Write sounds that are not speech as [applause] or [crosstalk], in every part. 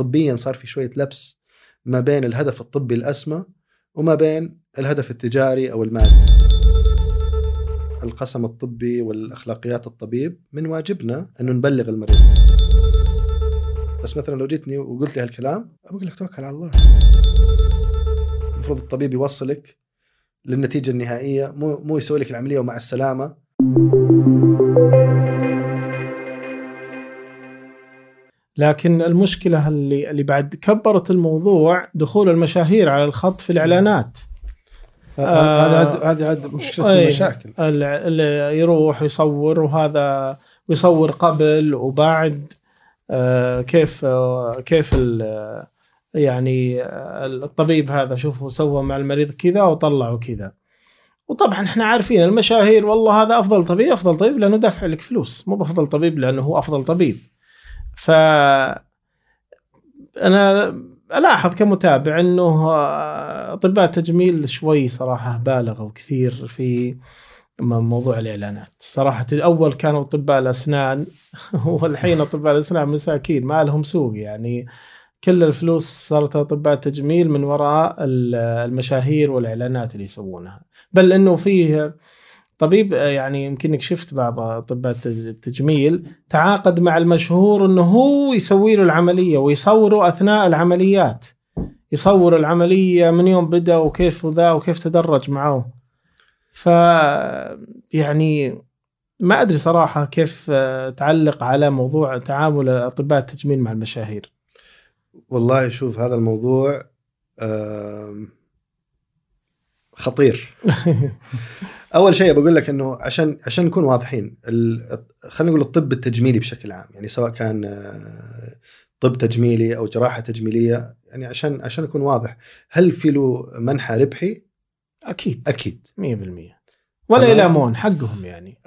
طبيا صار في شوية لبس ما بين الهدف الطبي الأسمى وما بين الهدف التجاري أو المادي. القسم الطبي والأخلاقيات الطبيب من واجبنا انه نبلغ المريض. بس مثلا لو جيتني وقلت لي هالكلام بقول لك توكل على الله. المفروض الطبيب يوصلك للنتيجة النهائية مو مو يسوي لك العملية ومع السلامة. لكن المشكلة اللي اللي بعد كبرت الموضوع دخول المشاهير على الخط في الإعلانات. آه، هذا هذه عاد مشكلة أي. المشاكل. ال- اللي يروح يصور وهذا ويصور قبل وبعد آه، كيف آه، كيف ال- يعني آه، الطبيب هذا شوفوا سوى مع المريض كذا وطلعوا كذا. وطبعا إحنا عارفين المشاهير والله هذا أفضل طبيب أفضل طبيب لأنه دافع لك فلوس مو بأفضل طبيب لأنه هو أفضل طبيب. ف أنا ألاحظ كمتابع إنه آه، أطباء التجميل شوي صراحة بالغوا كثير في موضوع الإعلانات. صراحة اول كانوا أطباء الأسنان [laughs] والحين أطباء الأسنان مساكين ما لهم سوق يعني. كل الفلوس صارت أطباء التجميل من وراء ال- المشاهير والإعلانات اللي يسوونها. بل إنه فيه طبيب آه، يعني يمكنك شفت بعض أطباء التج- التجميل تعاقد مع المشهور إنه هو يسوي له العملية ويصوره أثناء العمليات. يصور العملية من يوم بدأ وكيف ذا وكيف تدرج معه. ف يعني ما أدري صراحة كيف آه، تعلق على موضوع تعامل أطباء التجميل مع المشاهير. والله شوف هذا الموضوع آم، خطير. [laughs] أول شيء بقول لك إنه عشان عشان نكون واضحين ال- خلينا نقول الطب التجميلي بشكل عام يعني سواء كان آه، طب تجميلي أو جراحة تجميلية يعني عشان عشان أكون واضح هل في له منحى ربحي؟ أكيد. أكيد. 100% ولا. يلامون حقهم يعني.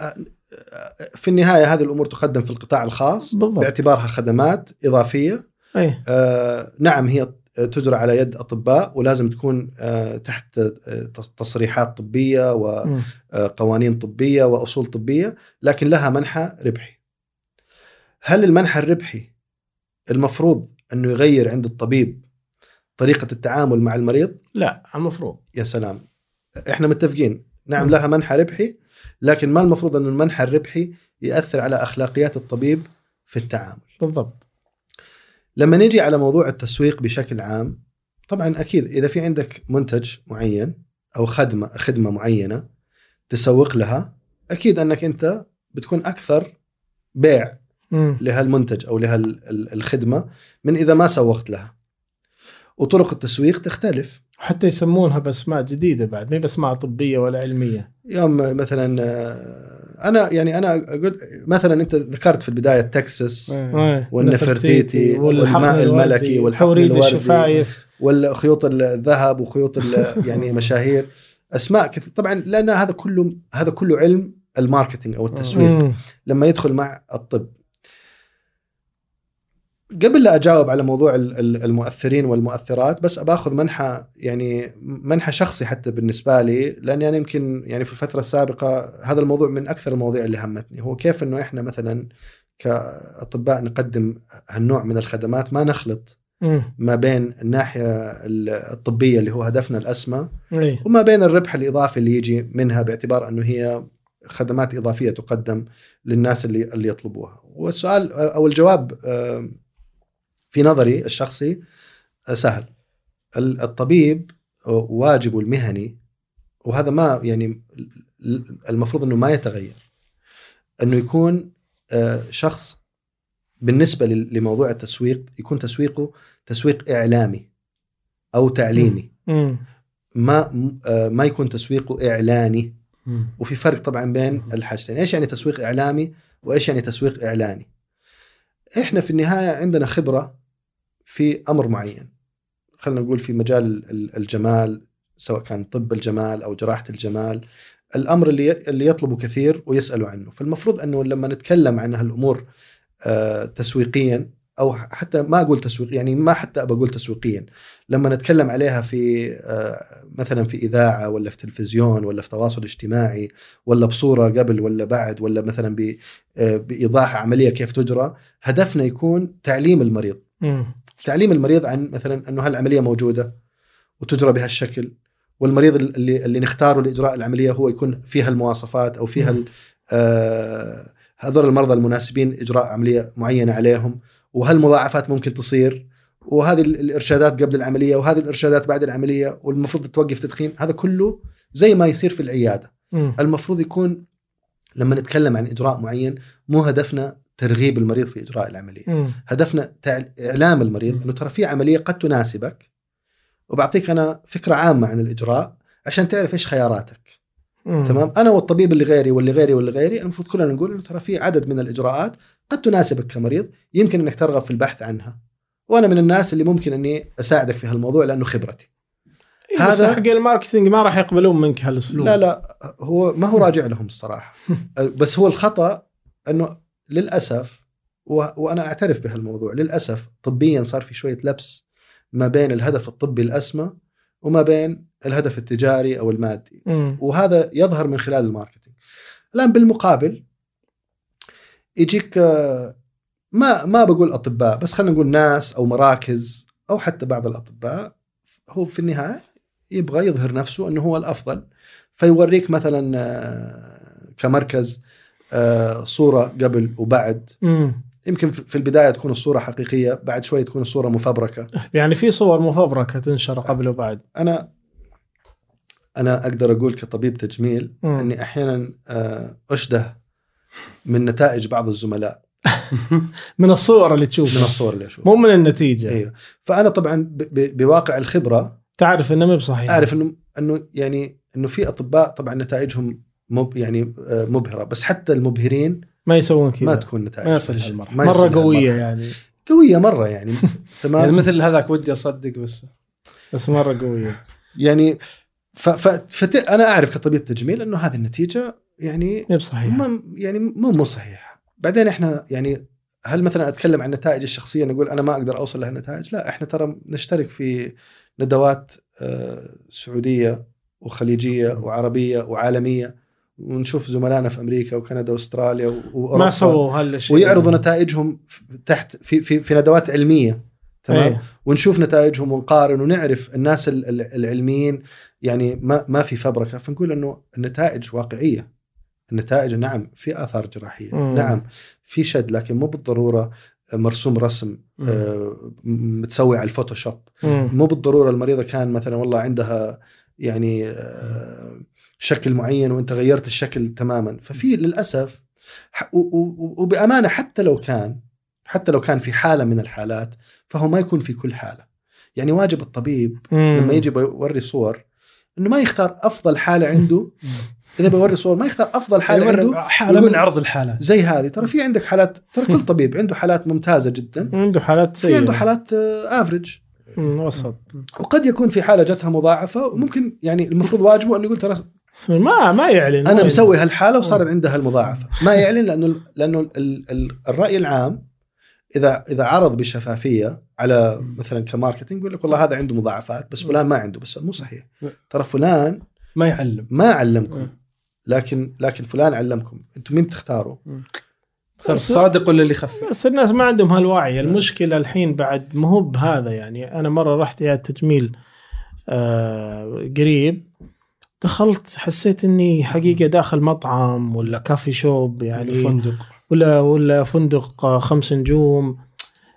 في النهاية هذه الأمور تقدم في القطاع الخاص بالضبط. باعتبارها خدمات إضافية. إيه. آه، نعم هي تجرى على يد أطباء ولازم تكون آه، تحت آه، تصريحات طبية. وقوانين طبية وأصول طبية لكن لها منحى ربحي. هل المنحى الربحي المفروض أنه يغير عند الطبيب طريقة التعامل مع المريض؟ لا المفروض يا سلام. إحنا متفقين، نعم مم. لها منحى ربحي لكن ما المفروض أن المنحى الربحي يأثر على أخلاقيات الطبيب في التعامل. بالضبط لما نيجي على موضوع التسويق بشكل عام طبعا أكيد إذا في عندك منتج معين أو خدمة خدمة معينة تسوق لها أكيد أنك أنت بتكون أكثر بيع. لهالمنتج أو لهالخدمه من إذا ما سوقت لها. وطرق التسويق تختلف. حتى يسمونها بأسماء جديدة بعد ما هي بأسماء طبية ولا علمية يوم مثلا آه، أنا يعني أنا أقول مثلا أنت ذكرت في البداية تكساس إيه. والنفرتيتي والماء الملكي والحقن الوردي. الشفايف والخيوط الذهب وخيوط [laughs] يعني مشاهير أسماء كثير طبعا لأن هذا كله هذا كله علم الماركتينج أو التسويق. لما يدخل مع الطب قبل لا أجاوب على موضوع ال- ال- المؤثرين والمؤثرات بس باخذ منحى يعني منحى شخصي حتى بالنسبة لي لاني أنا يمكن يعني في الفترة السابقة هذا الموضوع من أكثر المواضيع اللي همتني هو كيف إنه إحنا مثلا كأطباء نقدم هالنوع من الخدمات ما نخلط. ما بين الناحية الطبية اللي هو هدفنا الأسمى. وما بين الربح الإضافي اللي يجي منها باعتبار إنه هي خدمات إضافية تقدم للناس اللي اللي يطلبوها والسؤال أو الجواب في نظري الشخصي آه، سهل. ال- الطبيب واجبه المهني وهذا ما يعني المفروض إنه ما يتغير. إنه يكون آه، شخص بالنسبة لموضوع التسويق يكون تسويقه تسويق إعلامي أو تعليمي. ما آه، ما يكون تسويقه إعلاني. وفي فرق طبعا بين الحاجتين إيش يعني تسويق إعلامي وإيش يعني تسويق إعلاني. إحنا في النهاية عندنا خبرة في أمر معين. خلينا نقول في مجال ال- الجمال سواء كان طب الجمال أو جراحة الجمال الأمر اللي اللي يطلبه كثير ويسألوا عنه. فالمفروض أنه لما نتكلم عن هالأمور آه، تسويقيا أو حتى ما أقول تسويق يعني ما حتى أبى أقول تسويقيا لما نتكلم عليها في آه، مثلا في إذاعة ولا في تلفزيون ولا في تواصل اجتماعي ولا بصورة قبل ولا بعد ولا مثلا آه، بإيضاح عملية كيف تجرى هدفنا يكون تعليم المريض. تعليم المريض عن مثلا أنه هالعمليه موجودة وتجرى بهالشكل والمريض اللي اللي نختاره لإجراء العملية هو يكون فيها المواصفات أو فيها آه، هذول المرضى المناسبين إجراء عملية معينة عليهم وهالمضاعفات ممكن تصير وهذه ال- الإرشادات قبل العملية وهذه الإرشادات بعد العملية والمفروض توقف تدخين هذا كله زي ما يصير في العيادة مم. المفروض يكون لما نتكلم عن إجراء معين مو هدفنا ترغيب المريض في إجراء العملية. مم. هدفنا إعلام المريض إنه ترى في عملية قد تناسبك وبعطيك أنا فكرة عامة عن الإجراء عشان تعرف إيش خياراتك. مم. تمام؟ أنا والطبيب اللي غيري واللي غيري واللي غيري المفروض كلنا نقول إنه ترى في عدد من الإجراءات قد تناسبك كمريض يمكن إنك ترغب في البحث عنها. وأنا من الناس اللي ممكن إني أساعدك في هالموضوع لأنه خبرتي. إيه، بس هذا- حق الماركتينج ما راح يقبلون منك هالأسلوب. لا لا هو ما هو راجع لهم الصراحة. [laughs] بس هو الخطأ إنه للأسف. وأنا أعترف بهالموضوع للأسف طبيا صار في شوية لبس ما بين الهدف الطبي الأسمى وما بين الهدف التجاري أو المادي مم. وهذا يظهر من خلال الماركتينج الآن بالمقابل يجيك ما ما بقول أطباء بس خلينا نقول ناس أو مراكز أو حتى بعض الأطباء هو في النهاية يبغى يظهر نفسه إنه هو الأفضل فيوريك مثلا آه، كمركز صورة قبل وبعد. مم. يمكن في البداية تكون الصورة حقيقية بعد شوي تكون الصورة مفبركة. يعني في صور مفبركة تنشر قبل وبعد. أنا أنا أقدر أقول كطبيب تجميل مم. إني أحيانا آه، أشده من نتائج بعض الزملاء. [laughs] من الصور اللي من تشوفها الصور اللي أشوفها. مو من النتيجة. أيوه فأنا طبعا بواقع الخبرة تعرف إنه مو بصحيح. أعرف انه إنه يعني إنه في أطباء طبعا نتائجهم مب يعني آه، مبهرة. بس حتى المبهرين ما يسوون كذا. ما تكون نتائج. ما يصل. ما مرة يصل قوية هالمرحلة. يعني. قوية مرة يعني. [laughs] تمام؟ يعني مثل هذاك ودي أصدق بس. بس مرة قوية. يعني ف ف فت... أنا أعرف كطبيب تجميل إنه هذه النتيجة يعني مو بصحيح ما يعني مو مو صحيح بعدين إحنا يعني هل مثلا أتكلم عن النتائج الشخصية نقول أنا ما أقدر أوصل لهالنتائج لا إحنا ترى نشترك في ندوات آه، سعودية وخليجية وعربية وعالمية. ونشوف زملائنا في أمريكا وكندا وأستراليا وأوروبا ما سووا هالشيء ويعرضوا نتائجهم تحت في في في ندوات علمية تمام إيه. ونشوف نتائجهم ونقارن ونعرف الناس ال- ال- العلميين يعني ما ما في فبركة فنقول إنه النتائج واقعية النتائج نعم في آثار جراحية مم. نعم في شد لكن مو بالضرورة مرسوم رسم مم. آه، متسوي على الفوتوشوب مم. مو بالضرورة المريضة كان مثلا والله عندها يعني آه، شكل معين وانت غيرت الشكل تماما. ففي للأسف وبأمانة حتى لو كان حتى لو كان في حالة من الحالات فهو ما يكون في كل حالة. يعني واجب الطبيب مم. لما يجي يوري صور إنه ما يختار أفضل حالة عنده. [laughs] إذا بيوري صور ما يختار أفضل حالة عنده حالة من عرض الحالات زي هذه. ترى في عندك حالات ترى كل طبيب عنده حالات ممتازة جدا. [laughs] عنده حالات في عنده سيئه حالات average مم، وسط. وقد يكون في حالة جتها مضاعفة وممكن يعني المفروض واجبه انه يقول ترى ما ما يعلن أنا مسوي هالحالة وصارت عندها المضاعفة. ما يعلن لأنه لأنه ال- ال- الرأي العام اذا إذا عرض بشفافية على مثلا ك marketing يقول لك والله هذا عنده مضاعفات بس فلان ما عنده بس مو صحيح. ترى فلان ما يعلم. ما علمكم. لكن لكن فلان علمكم. أنتم مين بتختاروا؟ الصادق ولا اللي يخفي بس الناس ما عندهم هالوعي. المشكلة الحين بعد ما هو بهذا يعني. أنا مرة رحت عياده تجميل آه قريب. دخلت حسيت إني حقيقة داخل مطعم ولا coffee shop يعني الفندق ولا ولا فندق آه، خمس نجوم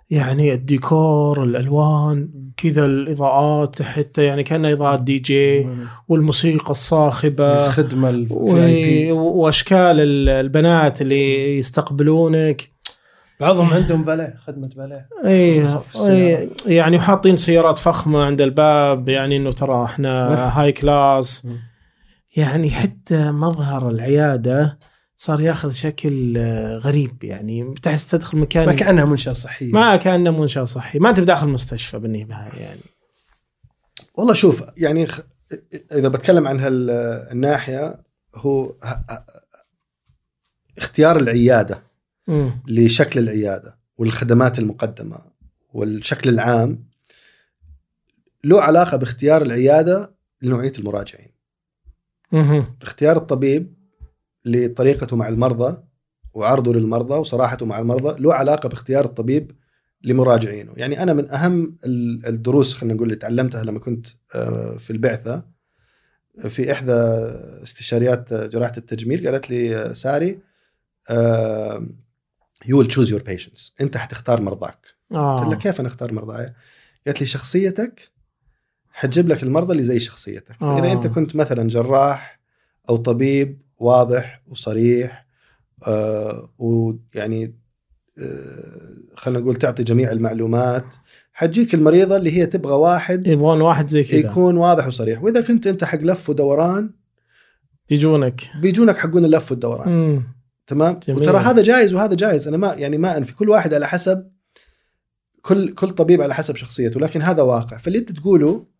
يعني الديكور الألوان كذا الإضاءات حتى يعني كأنها اضاءات دي جي والموسيقى الصاخبة الخدمة ال VIP وأشكال ال- البنات اللي يستقبلونك. بعضهم عندهم باليه خدمة باليه اي أي يعني حاطين سيارات فخمة عند الباب يعني إنه ترى إحنا هاي كلاس. يعني حتى مظهر العيادة صار ياخذ شكل آه، غريب يعني تحس تدخل مكان ما كأنها منشأة صحية ما كانه منشأة صحي ما أنت بداخل مستشفى بالنهاية يعني والله شوف يعني خ- إذا بتكلم عن هالناحيه هو ه- ه- اختيار العيادة مم. لشكل العيادة والخدمات المقدمة والشكل العام له علاقة باختيار العيادة لنوعية المراجعين. اختيار الطبيب لطريقته مع المرضى وعرضه للمرضى وصراحته مع المرضى له علاقة باختيار الطبيب لمراجعينه. يعني أنا من أهم ال- الدروس خلينا نقول اللي تعلمتها لما كنت آه، في البعثة في إحدى استشاريات جراحة التجميل قالت لي آه، ساري you will choose your patients أنت حتختار مرضاك. قلت لها آه. كيف أنا أختار مرضاي؟ قالت لي شخصيتك حتجيب لك المرضى اللي زي شخصيتك. آه. فاذا أنت كنت مثلا جراح أو طبيب واضح وصريح آه ويعني آه خلينا نقول تعطي جميع المعلومات حتجيك المريضة اللي هي تبغى واحد يبغون واحد زي كذا. يكون واضح وصريح. وإذا كنت أنت حق لف ودوران يجونك. بيجونك حقون اللف والدوران. مم. تمام؟ جميل. وترى هذا جائز وهذا جائز أنا ما يعني ما أنفي. كل واحد على حسب كل كل طبيب على حسب شخصيته لكن هذا واقع. فاللي أنت تقوله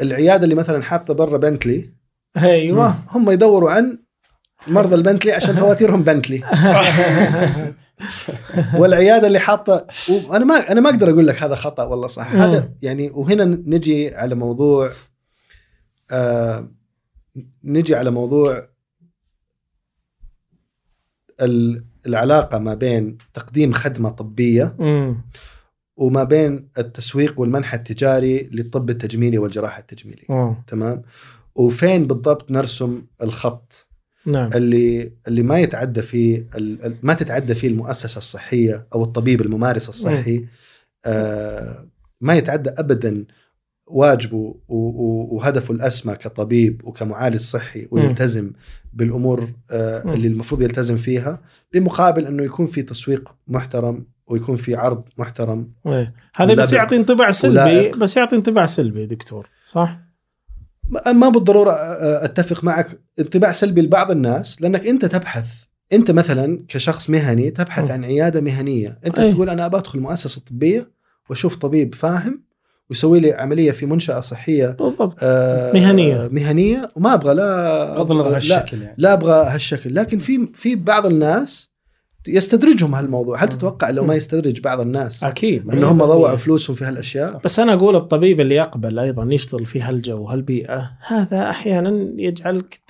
العيادة اللي مثلا حاطة برا بنتلي أيوه هم يدوروا عن مرضى البنتلي عشان [laughs] فواتيرهم بنتلي [laughs] والعيادة اللي حاطة وأنا ما أنا ما أقدر أقول لك هذا خطأ ولا صح. هذا يعني وهنا نجي على موضوع آه نجي على موضوع ال- العلاقة ما بين تقديم خدمة طبية. وما بين التسويق والمنح التجاري للطب التجميلي والجراحة التجميلية. آه. تمام؟ وفين بالضبط نرسم الخط؟ نعم. اللي اللي ما يتعدى فيه ما تتعدى فيه المؤسسة الصحية أو الطبيب الممارس الصحي آه ما يتعدى ابدا واجبه وهدفه الأسمى كطبيب وكمعالج صحي ويلتزم بالأمور آه مم. اللي المفروض يلتزم فيها بمقابل أنه يكون في تسويق محترم ويكون في عرض محترم إيه. هذا بس. يعطي انطباع سلبي ولائق. بس يعطي انطباع سلبي دكتور صح؟ ما ما بالضرورة أتفق معك انطباع سلبي لبعض الناس لأنك أنت تبحث أنت مثلا كشخص مهني تبحث م. عن عيادة مهنية أنت أي. تقول أنا ابى أدخل مؤسسة طبية وأشوف طبيب فاهم ويسوي لي عملية في منشأة صحية بالضبط آه، مهنية. مهنية وما أبغى لا النظر عن لا, الشكل يعني لا أبغى هالشكل لكن في في بعض الناس يستدرجهم هالموضوع هل. تتوقع لو ما يستدرج بعض الناس أكيد ان هم ضوعوا فلوسهم في هالأشياء صح. بس أنا أقول الطبيب اللي يقبل أيضا يشتغل في هالجو وهالبيئة هذا أحيانا يجعلك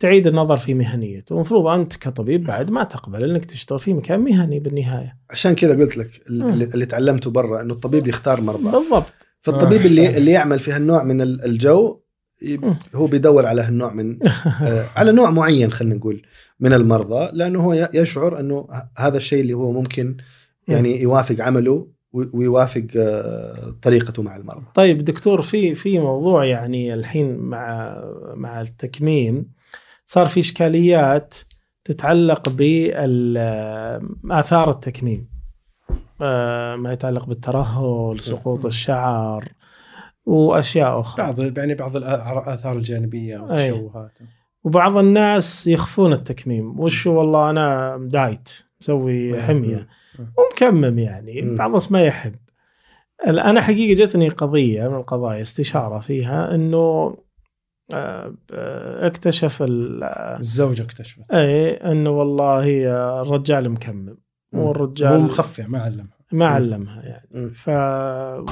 تعيد النظر في مهنيته المفروض أنت كطبيب بعد ما تقبل إنك تشتغل في مكان مهني بالنهاية عشان كذا قلت لك. اللي, اللي تعلمته برا إنه الطبيب يختار مرضى بالضبط فالطبيب آه، اللي. اللي يعمل في هالنوع من ال- الجو. هو بيدور على هالنوع من آه، على نوع معين خلينا نقول من المرضى لأنه هو يشعر أنه هذا الشيء اللي هو ممكن يعني يوافق عمله ويوافق آه، طريقته مع المرضى. طيب دكتور في في موضوع يعني الحين مع مع التكميم صار في إشكاليات تتعلق باثار التكميم آه، ما يتعلق بالترهل سقوط الشعر وأشياء أخرى. بعض يعني بعض الاثار الجانبية والتشوهات وبعض الناس يخفون التكميم. وش والله أنا دايت مسوي حمية. ومكمم يعني. بعض الناس ما يحب. أنا حقيقة جتني قضية من القضايا استشارة فيها إنه آه، آه، اكتشف ال- الزوجه اكتشفت اي إنه والله الرجال مكمم. مم. والرجال هو مخفي ما علمها ما علمها يعني مم. ف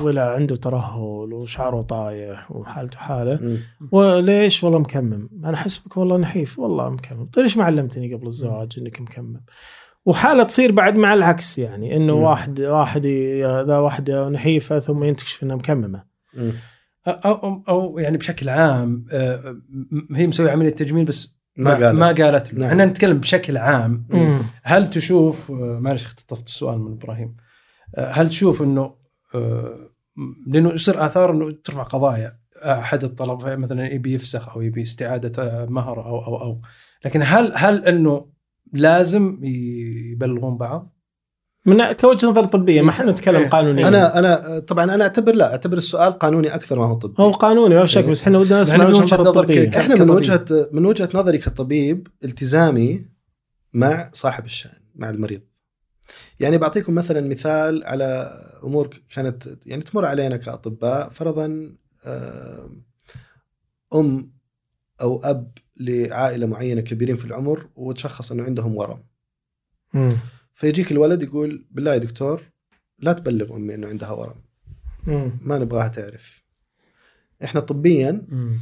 ولا عنده ترهل وشعره طايح وحالته حالة مم. وليش والله مكمم أنا حسبك والله نحيف والله مكمم طيب ليش ما علمتني قبل الزواج إنك مكمم وحالة تصير بعد مع العكس يعني إنه. واحد واحد ذا واحدة نحيفة ثم ينتكشف إنها مكممة مم. أو أو, أو يعني بشكل عام هي مسوية عملية تجميل بس ما قالت. ما قالت نعم. إحنا نتكلم بشكل عام مم. هل تشوف معلش اختطفت السؤال من إبراهيم هل تشوف إنه آه، لأنه يصير آثار إنه ترفع قضايا أحد الطلبه مثلا يبي يفسخ أو يبي استعادة آه، مهر أو أو أو لكن هل هل إنه لازم يبلغون بعض؟ من كوجهة نظر طبية ما إحنا نتكلم إيه. قانونيا أنا أنا طبعا أنا أعتبر لا أعتبر السؤال قانوني أكثر ما هو طبي هو قانوني ما في شك. بس إحنا ودنا نسمع من وجهة نظر إحنا من. وجهة من وجهة نظري كطبيب التزامي مع صاحب الشأن مع المريض يعني بعطيكم مثلا مثال على أمور كانت يعني تمر علينا كأطباء فرضا آه، أم أو أب لعائلة معينة كبيرين في العمر وتشخص إنه عندهم ورم مم. فيجيك الولد يقول بالله يا دكتور لا تبلغ أمي إنه عندها ورم مم. ما نبغاها تعرف إحنا طبيا مم.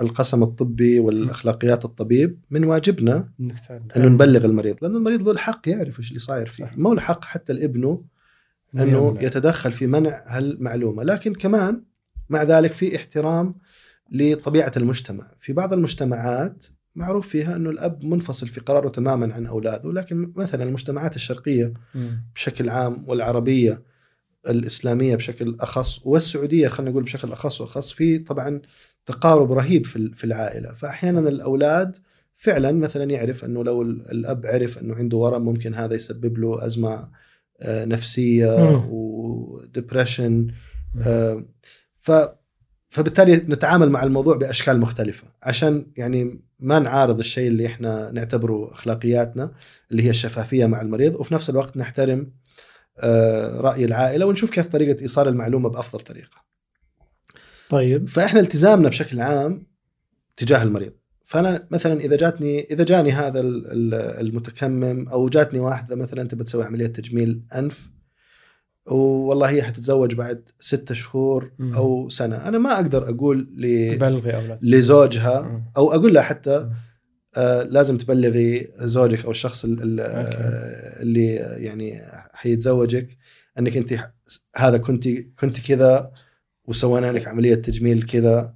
القسم الطبي والأخلاقيات الطبيب من واجبنا. انه نبلغ المريض لأن المريض له الحق يعرف إيش اللي صاير فيه. ما له الحق حتى لابنه إنه. يتدخل في منع هالمعلومة لكن كمان مع ذلك في احترام لطبيعة المجتمع في بعض المجتمعات معروف فيها أنه الأب منفصل في قراره تماما عن أولاده لكن مثلا المجتمعات الشرقية. بشكل عام والعربية الإسلامية بشكل أخص والسعودية خلينا نقول بشكل أخص وأخص في طبعا تقارب رهيب في في العائلة فاحيانا الأولاد فعلا مثلا يعرف أنه لو ال- الأب عرف أنه عنده ورم ممكن هذا يسبب له أزمة آه، نفسية مم. وديبرشن ف فبالتالي نتعامل مع الموضوع بأشكال مختلفة عشان يعني ما نعارض الشيء اللي إحنا نعتبره أخلاقياتنا اللي هي الشفافية مع المريض وفي نفس الوقت نحترم آه، رأي العائلة ونشوف كيف طريقة إيصال المعلومة بأفضل طريقة. طيب فإحنا التزامنا بشكل عام تجاه المريض. فأنا مثلا إذا جاتني إذا جاني هذا ال- ال- المتكمم أو جاتني واحدة مثلا تبى تسوي عملية تجميل أنف والله هي حتتزوج بعد ستة شهور مم. أو سنة، أنا ما أقدر أقول ل... بلغي لزوجها مم. أو أقول لها حتى مم. آه لازم تبلغي زوجك أو الشخص ال- ال- okay. آه، اللي يعني حيتزوجك أنك أنت هذا كنت كنت كذا وسوينا لك عملية تجميل كذا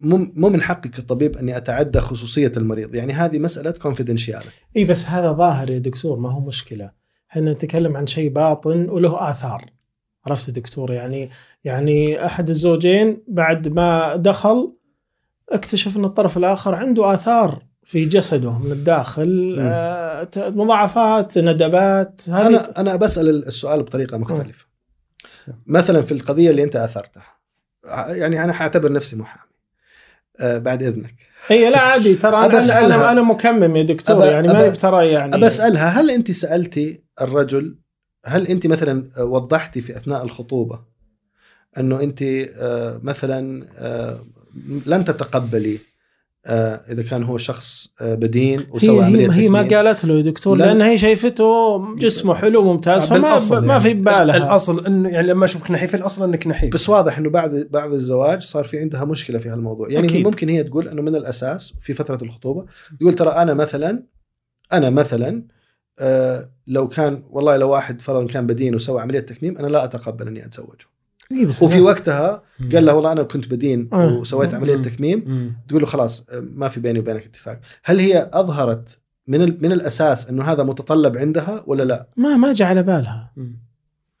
مو مو من حقي كطبيب أني أتعدى خصوصية المريض. يعني هذه مسألة confidentiality إي بس هذا ظاهر يا دكتور ما هو مشكلة. إحنا نتكلم عن شيء باطن وله آثار. عرفت يا دكتور؟ يعني يعني أحد الزوجين بعد ما دخل اكتشف إن الطرف الآخر عنده آثار في جسده من الداخل. آه مضاعفات ندبات هذه أنا أنا بسأل السؤال بطريقة مختلفة. مثلا في القضية اللي أنت آثرتها. يعني أنا حاعتبر نفسي محامي. آه بعد إذنك. هي لا عادي ترى أنا أنا. أنا, أنا مكمم يا دكتور أبى- يعني ما ترى يعني أبى أسألها هل أنت سألتي الرجل هل أنت مثلا وضحتي في أثناء الخطوبة أنه أنت آه، مثلا آه، لن تتقبلي آه، إذا كان هو شخص آه، بدين وسوى هي عملية هي, ما؟ قالت له يا دكتور لأن هي شايفته جسمه حلو ممتاز فما ما في يعني. ببالها الأصل انه يعني لما أشوفك نحيف الأصل إنك نحيف بس واضح إنه بعد بعد الزواج صار في عندها مشكلة في هالموضوع يعني أكيد. أكيد. ممكن هي تقول إنه من الأساس في فترة الخطوبة تقول ترى أنا مثلا أنا مثلا آه لو كان والله لو واحد فرضا كان بدين وسوى عملية تكميم أنا لا أتقبل إني أتزوجه إيه وفي وقتها. قال له والله أنا كنت بدين آه. وسويت عملية. تكميم. تقول له خلاص آه، ما في بيني وبينك اتفاق هل هي أظهرت من ال- من الأساس إنه هذا متطلب عندها ولا لا ما ما جاء على بالها مم.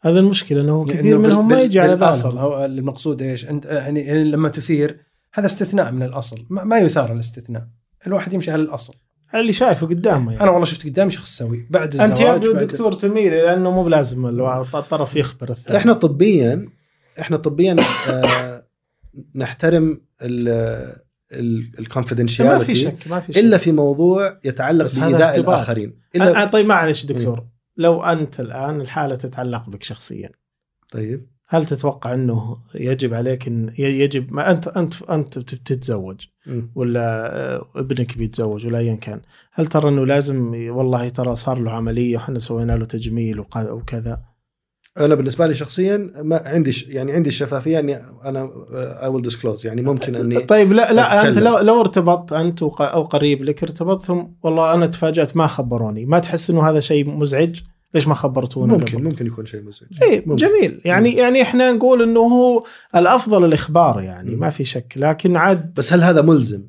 هذا المشكلة إنه كثير منهم ما يجي على هو المقصود إيش؟ أنت يعني يعني لما تثير هذا استثناء من الأصل ما, ما يثار الاستثناء الواحد يمشي على الأصل اللي شايفه قدامه يعني. أنا والله شفت قدامي شخص سوي بعد الزواج انت يبدو بعد- دكتور تميل لأنه مو بلازم الطرف يخبر الثاني إحنا طبيا إحنا طبيا آه نحترم ما في الكونفدينشياليتي شك ما في شك. إلا في موضوع يتعلق بإيذاء. الآخرين. أ- طيب معلش دكتور لو أنت الآن الحالة تتعلق بك شخصيا طيب. هل تتوقع إنه يجب عليك إن يجب ما أنت أنت أنت بتتزوج. ولا آه، ابنك بيتزوج ولا ايا كان هل ترى إنه لازم والله ترى صار له عملية وحنا سوينا له تجميل وكذا؟ أنا بالنسبة لي شخصيا ما عندي. يعني عندي الشفافية إني أنا I will disclose يعني ممكن إني طيب لا لا أنت أتكلم. لو لو ارتبطت أنت أو قريب لك ارتبطتم والله أنا تفاجأت ما خبروني ما تحس إنه هذا شيء مزعج ليش ما خبرتونا ممكن قبل؟ ممكن يكون شيء مزعج ممكن. جميل يعني يعني إحنا نقول إنه هو الأفضل الإخبار يعني مم. ما في شك لكن عاد بس هل هذا ملزم؟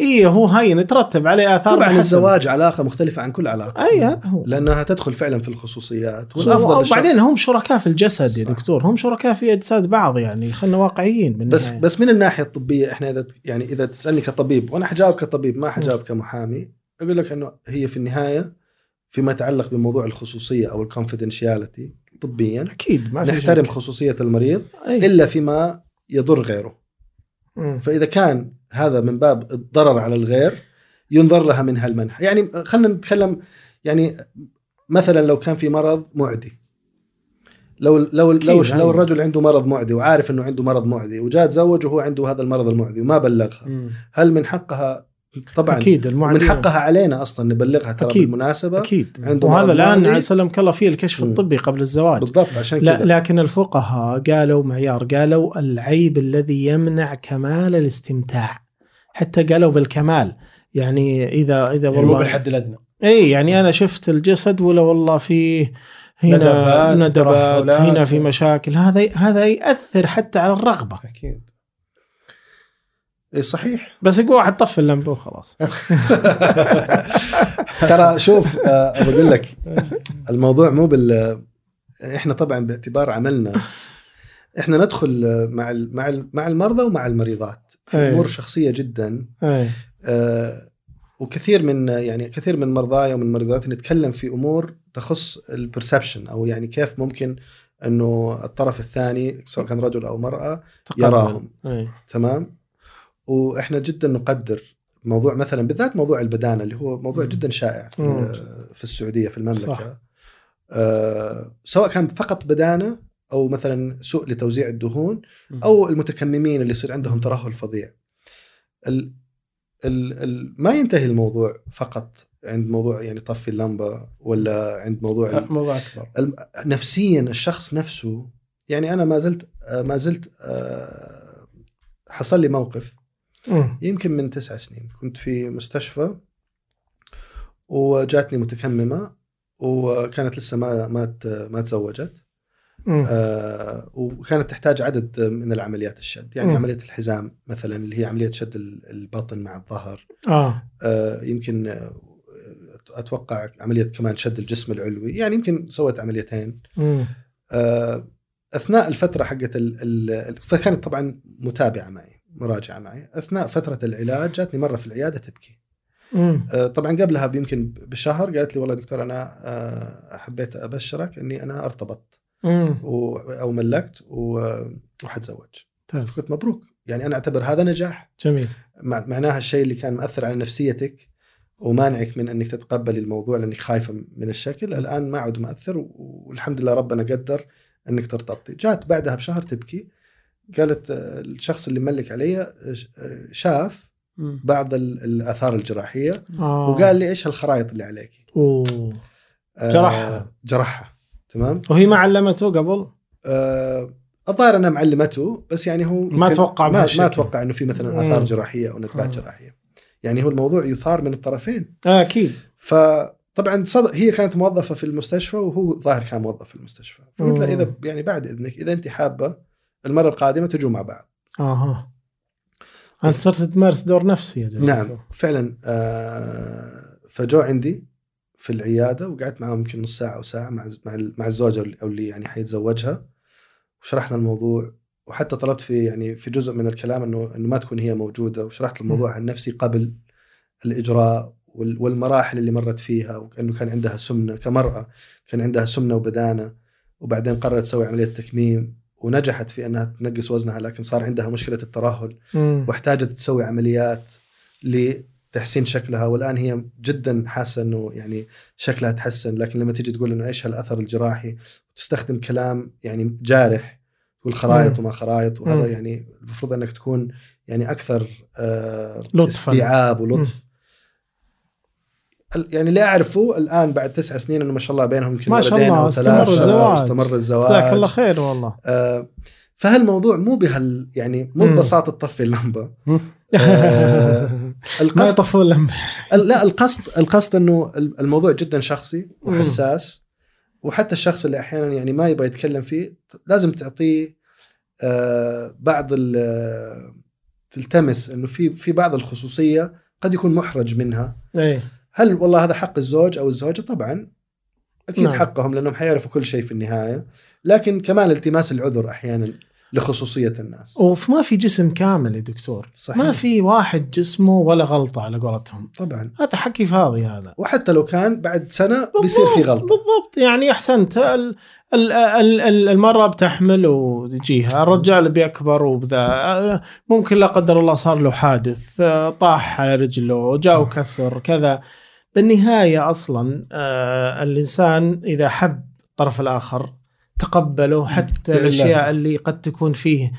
إيه هو هين يترتب عليه آثار طبعا بحسب. الزواج علاقة مختلفة عن كل علاقة أي هذا هو لأنها تدخل فعلا في الخصوصيات والأفضل وبعدين هم شركاء في الجسد يا. دكتور هم شركاء في أجساد بعض يعني خلينا واقعيين بالنهاية. بس بس من الناحية الطبية إحنا إذا يعني إذا تسألني كطبيب وأنا حجاوب كطبيب ما حجاوب كمحامي أقول لك إنه هي في النهاية فيما يتعلق بموضوع الخصوصية أو الكونفدنشياليتي طبيا أكيد ما نحترم شك. خصوصية المريض أي. إلا فيما يضر غيره. فإذا كان هذا من باب الضرر على الغير ينظر لها من هالمنحى يعني خلينا نتكلم يعني مثلا لو كان في مرض معدي لو لو لو. لو الرجل عنده مرض معدي وعارف إنه عنده مرض معدي وجاء تزوج وهو عنده هذا المرض المعدي وما بلغها. هل من حقها طبعا. أكيد من المعدية حقها علينا أصلا نبلغها ترى أكيد. بالمناسبة. أكيد. عنده وهذا الآن. سلمك الله فيه الكشف. الطبي قبل الزواج. بالضبط عشان لا كذا. لكن الفقهاء قالوا معيار قالوا العيب الذي يمنع كمال الاستمتاع. حتى قالوا بالكمال. يعني إذا إذا يعني مو والله بالحد الأدنى. إي يعني أنا شفت الجسد ولا والله فيه هنا ندبات، ندبات. هنا في مشاكل. هذا هذا ياثر حتى على الرغبة. أكيد. إيه صحيح. بس يقول واحد طفي اللمبة وخلاص. [laughs] ترى شوف آه، بقول لك الموضوع مو بال إحنا طبعا باعتبار عملنا إحنا ندخل آه، مع ال- مع ال- مع المرضى ومع المريضات. في. أمور شخصية جدا. أي. آه، وكثير من يعني كثير من مرضاي ومن مريضاتي نتكلم في أمور تخص البرسبشن أو يعني كيف ممكن إنه الطرف الثاني سواء كان رجل أو مرأة تقبل. يراهم. أي. تمام؟ وإحنا جدا نقدر موضوع مثلا بالذات موضوع البدانة اللي هو موضوع. جدا شائع في, مم. في السعودية في المملكة صح. آه سواء كان فقط بدانة أو مثلا سوء لتوزيع الدهون. أو المتكممين اللي يصير عندهم ترهل فظيع ال ال ال ما ينتهي الموضوع فقط عند موضوع يعني طفي اللمبة ولا عند موضوع موضوع أكبر نفسيا الشخص نفسه يعني أنا ما زلت ما زلت آه، حصل لي موقف. يمكن من تسع سنين. كنت في مستشفى وجاتني متكممة وكانت لسه ما ما ما تزوجت. آه، وكانت تحتاج عدد من العمليات الشد. يعني مم. عملية الحزام مثلا اللي هي عملية شد ال- البطن مع الظهر. آه. آه، يمكن آه، أتوقع عملية كمان شد الجسم العلوي. يعني يمكن سويت عمليتين. آه، أثناء الفترة حقت فكانت طبعا متابعة معي. مراجعة معي. أثناء فترة العلاج جاتني مرة في العيادة تبكي. مم. آه، طبعا قبلها يمكن بشهر قالت لي والله دكتور أنا آه، حبيت أبشرك إني أنا ارتبطت. و- أو ملكت و- وحتزوج. قلت مبروك. يعني أنا أعتبر هذا نجاح. جميل. مع- معناها الشيء اللي كان مأثر على نفسيتك ومانعك من إنك تتقبلي الموضوع لأنك خايفة من الشكل الآن ما عاد مأثر والحمد لله ربنا قدر إنك ترتبطي. جات بعدها بشهر تبكي. قالت آه، الشخص اللي ملك علي آه، آه، شاف. بعض ال- الآثار الجراحية آه. وقال لي إيش هالخرائط اللي عليك أوه آه، جرحها. جرحها تمام وهي ما علمته قبل آه، الظاهر أنها معلمته بس يعني هو ما توقع ما. ما أتوقع إنه في مثلا آثار مم. جراحية أو ندبات آه. جراحية يعني هو الموضوع يثار من الطرفين آه أكيد فطبعا صدق هي كانت موظفة في المستشفى وهو ظاهر كان موظف في المستشفى فقلت لها مم. إذا يعني بعد إذنك إذا أنت حابة المرة القادمة تجوا مع بعض. آها. انت صرت تمارس دور نفسي يا جماعة. نعم. فعلا آه فجو عندي في العيادة وقعدت معهم يمكن نص ساعة أو ساعة مع مع مع الزوجة اللي- أو اللي يعني حيتزوجها. وشرحنا الموضوع. وحتى طلبت في يعني في جزء من الكلام إنه إنه ما تكون هي موجودة. وشرحت الموضوع عن نفسي قبل الإجراء وال- والمراحل اللي مرت فيها. وإنه كان عندها سمنة كمرأة كان عندها سمنة وبدانة. وبعدين قررت تسوي عملية تكميم. ونجحت في أنها تنقص وزنها لكن صار عندها مشكلة الترهل مم. واحتاجت تسوي عمليات لتحسين شكلها والآن هي جدا حاسة إنه يعني شكلها تحسن لكن لما تيجي تقول إنه إيش هالأثر الجراحي تستخدم كلام يعني جارح تقول خرايط مم. وما خرايط وهذا مم. يعني المفروض إنك تكون يعني أكثر آه لطفاً. استيعاب ولطف ال- يعني اللي أعرفه الآن بعد تسع سنين إنه ما شاء الله بينهم يمكن ما شاء الله، أو استمر الزواج. واستمر الزواج. جزاك الله خير والله. آه فهالموضوع مو بهال يعني مو. ببساطة تطفي اللمبة. آه، [laughs] ما القصد يطفون لمبه ال- لا القصد القصد إنه ال- الموضوع جدا شخصي وحساس. وحتى الشخص اللي أحيانا يعني ما يبغى يتكلم فيه لازم تعطيه آه، بعض تلتمس إنه في في بعض الخصوصية قد يكون محرج منها. إيه. هل والله هذا حق الزوج أو الزوجة؟ طبعا. أكيد نعم. حقهم لأنهم حيعرفوا كل شيء في النهاية. لكن كمان التماس العذر أحيانا لخصوصية الناس. وما في جسم كامل يا دكتور. صحيح. ما في واحد جسمه ولا غلطة على قولتهم. طبعا. هذا حكي فاضي هذا. وحتى لو كان بعد سنة بيصير في غلطة. بالضبط. يعني أحسنت. ال- ال- ال- ال- المرأة بتحمل وتجيها. الرجال بيكبر وبذا. ممكن لا قدر الله صار له حادث طاح على رجله جاء كسر كذا. بالنهاية أصلا آه، الإنسان إذا حب الطرف الآخر تقبله حتى. الأشياء اللي قد تكون فيه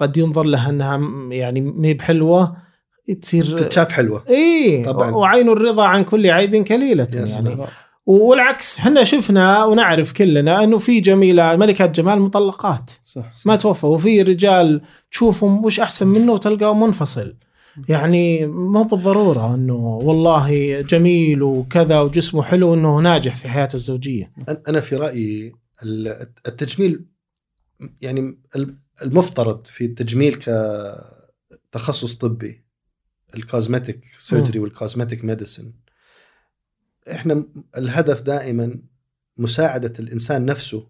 قد ينظر لها أنها يعني ما بحلوة تصير تتشاف حلوة إي طبعاً. وعين الرضا عن كل عيب كليلة يعني. والعكس إحنا شفنا ونعرف كلنا إنه في جميلة ملكات جمال مطلقات صح ما توفوا وفي رجال تشوفهم وش أحسن منه وتلقاه منفصل يعني مو بالضرورة إنه والله جميل وكذا وجسمه حلو إنه ناجح في حياته الزوجية. أنا- أنا في رأيي ال- التجميل يعني المفترض في التجميل كتخصص طبي ال cosmetic surgery وال cosmetic medicine إحنا الهدف دائما مساعدة الإنسان نفسه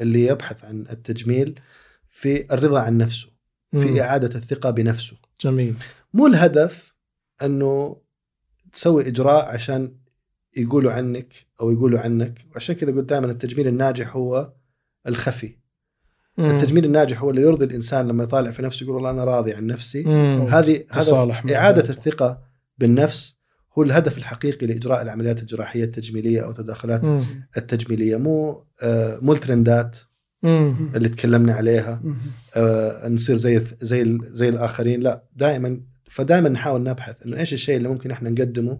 اللي يبحث عن التجميل في الرضا عن نفسه. في مم. إعادة الثقة بنفسه جميل مو الهدف أنه تسوي إجراء عشان يقولوا عنك أو يقولوا عنك وعشان كذا قلت دائما التجميل الناجح هو الخفي مم. التجميل الناجح هو اللي يرضي الإنسان لما يطالع في نفسه يقول والله أنا راضي عن نفسي. هذه هذا إعادة. الثقة بالنفس هو الهدف الحقيقي لإجراء العمليات الجراحية التجميلية أو التدخلات مم. التجميلية مو آه، مو الترندات مم. اللي تكلمنا عليها مم. آه، نصير زي زي زي الآخرين لا دائما فدائما نحاول نبحث إنه إيش الشيء اللي ممكن إحنا نقدمه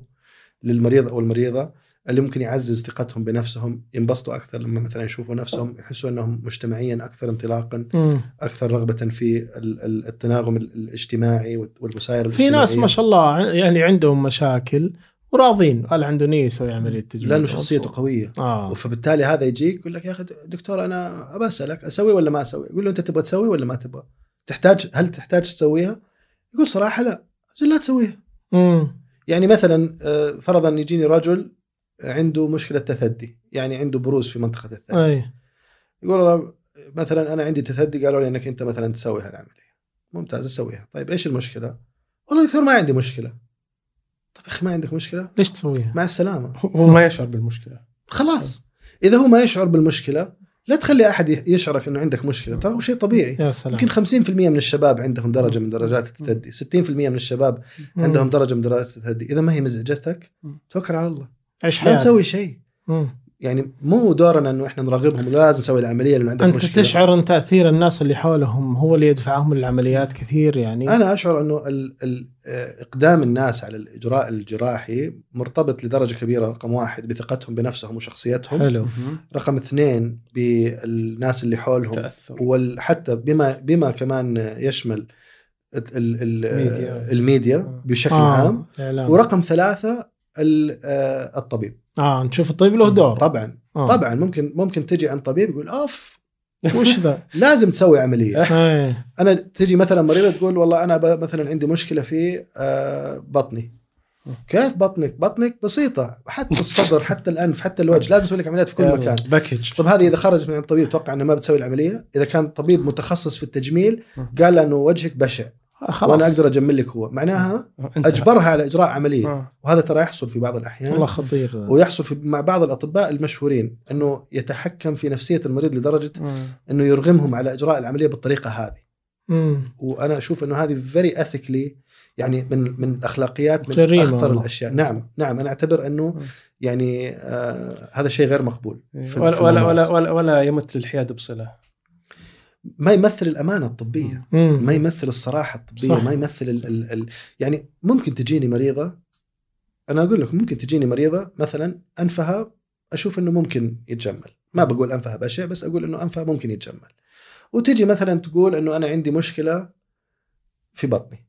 للمريض أو المريضة اللي ممكن يعزز ثقتهم بنفسهم ينبسطوا أكثر لما مثلا يشوفوا نفسهم يحسوا إنهم مجتمعيا أكثر انطلاقا مم. أكثر رغبة في ال- ال- التناغم ال- الاجتماعي والوسائل في ناس ما شاء الله يعني عندهم مشاكل وراضين. قال عنده نيه يسوي عملية تجميل لأنه شخصيته قوية. آه. فبالتالي هذا يجيك يقول لك يا أخي دكتور أنا أبى أسألك أسوي ولا ما أسوي؟ يقول له أنت تبغى تسوي ولا ما تبغى؟ تحتاج هل تحتاج تسويها؟ يقول صراحة لا. لا تسويها. مم. يعني مثلا آه، فرضا يجيني رجل عنده مشكلة تثدي يعني عنده بروز في منطقة الثدي أي. يقول مثلا أنا عندي تثدي قالوا لي إنك أنت مثلا تسوي هالعمليه ممتاز اسويها طيب إيش المشكلة؟ والله دكتور ما عندي مشكلة. طيب يا أخي ما عندك مشكلة؟ ليش تسويها؟ مع السلامة. هو ما يشعر بالمشكلة. خلاص. إذا هو ما يشعر بالمشكلة لا تخلي أحد يشعرك إنه عندك مشكلة ترى هو شيء طبيعي. يا سلام. يمكن 50% من الشباب عندهم درجة من درجات التثدي 60% من الشباب. عندهم درجة من درجات التثدي إذا ما هي مزعجتك توكل على الله. عيش لا حياتك. تسوي شيء. يعني مو دورنا إنه إحنا نرغبهم ولا لازم نسوي العملية لأنه عندك أنت مشكلة. تشعر إن تأثير الناس اللي حولهم هو اللي يدفعهم للعمليات كثير يعني؟ أنا أشعر إنه ال ال إقدام الناس على الإجراء الجراحي مرتبط لدرجة كبيرة رقم واحد بثقتهم بنفسهم وشخصيتهم. حلو. رقم اثنين بالناس اللي حولهم. تأثر. وحتى بما بما كمان يشمل ال- ال- ال- ميديا. الميديا بشكل آه. عام. الإعلام. ورقم ثلاثة ال- آه، الطبيب. آه نشوف الطبيب له دور. طبعا. آه. طبعا. ممكن ممكن تجي عند طبيب يقول أوف وش ذا؟ [laughs] لازم تسوي عملية. [laughs] إيه. أنا تجي مثلا مريضة تقول والله أنا مثلا عندي مشكلة في آه، بطني. كيف بطنك؟ بطنك بسيطة حتى الصدر حتى الأنف حتى الوجه لازم أسوي لك عمليات في كل مكان. package. طب هذه إذا خرج من عند الطبيب توقع إنه ما بتسوي العملية. إذا كان طبيب متخصص في التجميل قال له إنه وجهك بشع. خلاص وأنا أقدر أجمل لك هو معناها انتهى. أجبرها على إجراء عملية آه. وهذا ترى يحصل في بعض والله الاحيان خطير ذا. ويحصل في مع بعض الأطباء المشهورين أنه يتحكم في نفسية المريض لدرجة آه. أنه يرغمهم على إجراء العملية بالطريقة هذه مم. وأنا أشوف أنه هذه فيري اثيكلي يعني من من أخلاقيات من جريمة أخطر والله. الأشياء نعم نعم أنا أعتبر أنه يعني آه هذا شيء غير مقبول ولا ولا. ولا ولا يمت للحياد بصلة ما يمثل الأمانة الطبية مم. ما يمثل الصراحة الطبية صح. ما يمثل ال ال ال يعني ممكن تجيني مريضة أنا أقول لك ممكن تجيني مريضة مثلا أنفها أشوف إنه ممكن يتجمل ما بقول أنفها بشع بس أقول إنه أنفها ممكن يتجمل وتجي مثلا تقول إنه أنا عندي مشكلة في بطني